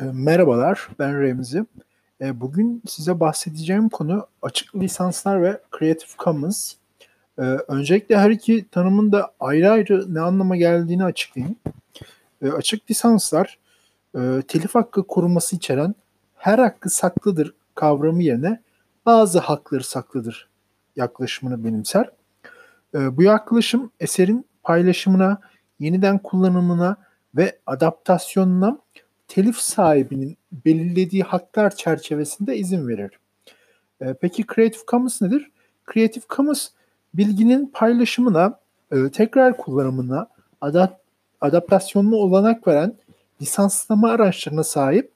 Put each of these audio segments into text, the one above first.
E, merhabalar, ben Remzi. E, bugün size bahsedeceğim konu açık lisanslar ve Creative Commons. E, öncelikle her iki tanımın da ayrı ayrı ne anlama geldiğini açıklayayım. Açık lisanslar, telif hakkı koruması içeren her hakkı saklıdır kavramı yerine bazı hakları saklıdır yaklaşımını benimser. Bu yaklaşım eserin paylaşımına, yeniden kullanımına ve adaptasyonuna telif sahibinin belirlediği haklar çerçevesinde izin verir. E, peki Creative Commons nedir? Creative Commons bilginin paylaşımına, e, tekrar kullanımına, adap adaptasyonuna olanak veren lisanslama araçlarına sahip,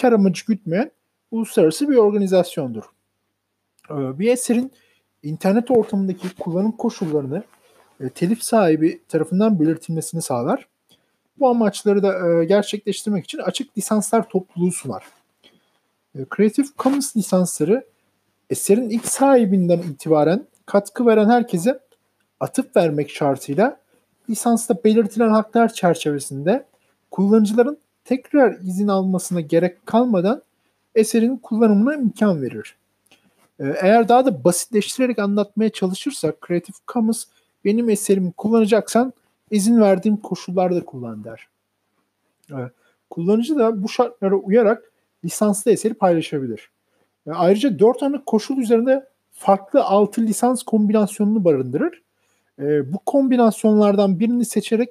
kar amacı gütmeyen uluslararası bir organizasyondur. E, bir eserin internet ortamındaki kullanım koşullarını e, telif sahibi tarafından belirtilmesini sağlar bu amaçları da e, gerçekleştirmek için açık lisanslar topluluğu sunar. E, Creative Commons lisansları eserin ilk sahibinden itibaren katkı veren herkese atıp vermek şartıyla lisansta belirtilen haklar çerçevesinde kullanıcıların tekrar izin almasına gerek kalmadan eserin kullanımına imkan verir. E, eğer daha da basitleştirerek anlatmaya çalışırsak Creative Commons benim eserimi kullanacaksan izin verdiğim koşullarda kullan der. Evet. Kullanıcı da bu şartlara uyarak lisanslı eseri paylaşabilir. E, ayrıca 4 tane koşul üzerinde farklı 6 lisans kombinasyonunu barındırır. E, bu kombinasyonlardan birini seçerek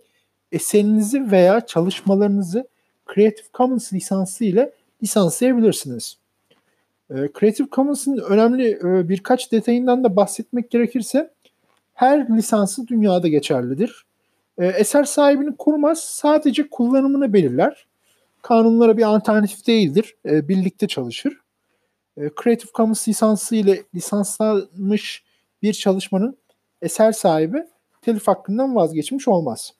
eserinizi veya çalışmalarınızı Creative Commons lisansı ile lisanslayabilirsiniz. E, Creative Commons'ın önemli e, birkaç detayından da bahsetmek gerekirse her lisansı dünyada geçerlidir. E, eser sahibini kurmaz, sadece kullanımını belirler. Kanunlara bir alternatif değildir, e, birlikte çalışır. E, Creative Commons lisansı ile lisanslanmış bir çalışmanın eser sahibi telif hakkından vazgeçmiş olmaz.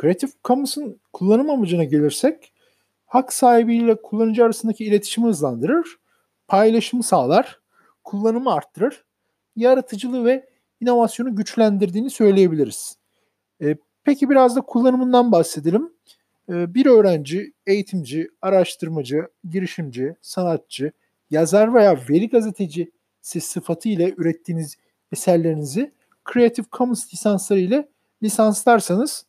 Creative Commons'ın kullanım amacına gelirsek, hak sahibiyle kullanıcı arasındaki iletişimi hızlandırır, paylaşımı sağlar, kullanımı arttırır, yaratıcılığı ve inovasyonu güçlendirdiğini söyleyebiliriz. E, peki biraz da kullanımından bahsedelim. E, bir öğrenci, eğitimci, araştırmacı, girişimci, sanatçı, yazar veya veri gazeteci sıfatı ile ürettiğiniz eserlerinizi Creative Commons lisansları ile lisanslarsanız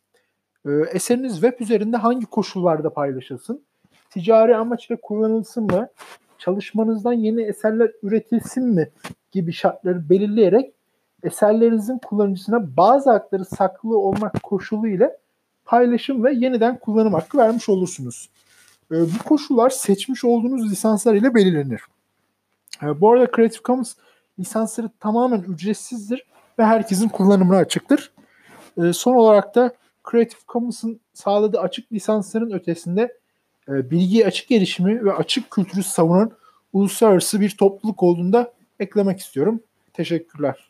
e, eseriniz web üzerinde hangi koşullarda paylaşılsın, ticari amaçla kullanılsın mı, çalışmanızdan yeni eserler üretilsin mi? Gibi şartları belirleyerek eserlerinizin kullanıcısına bazı hakları saklı olmak koşulu ile paylaşım ve yeniden kullanım hakkı vermiş olursunuz. E, bu koşullar seçmiş olduğunuz lisanslar ile belirlenir. E, bu arada Creative Commons lisansları tamamen ücretsizdir ve herkesin kullanımına açıktır. E, son olarak da Creative Commons'ın sağladığı açık lisansların ötesinde e, bilgiye açık erişimi ve açık kültürü savunan uluslararası bir topluluk olduğunda eklemek istiyorum. Teşekkürler.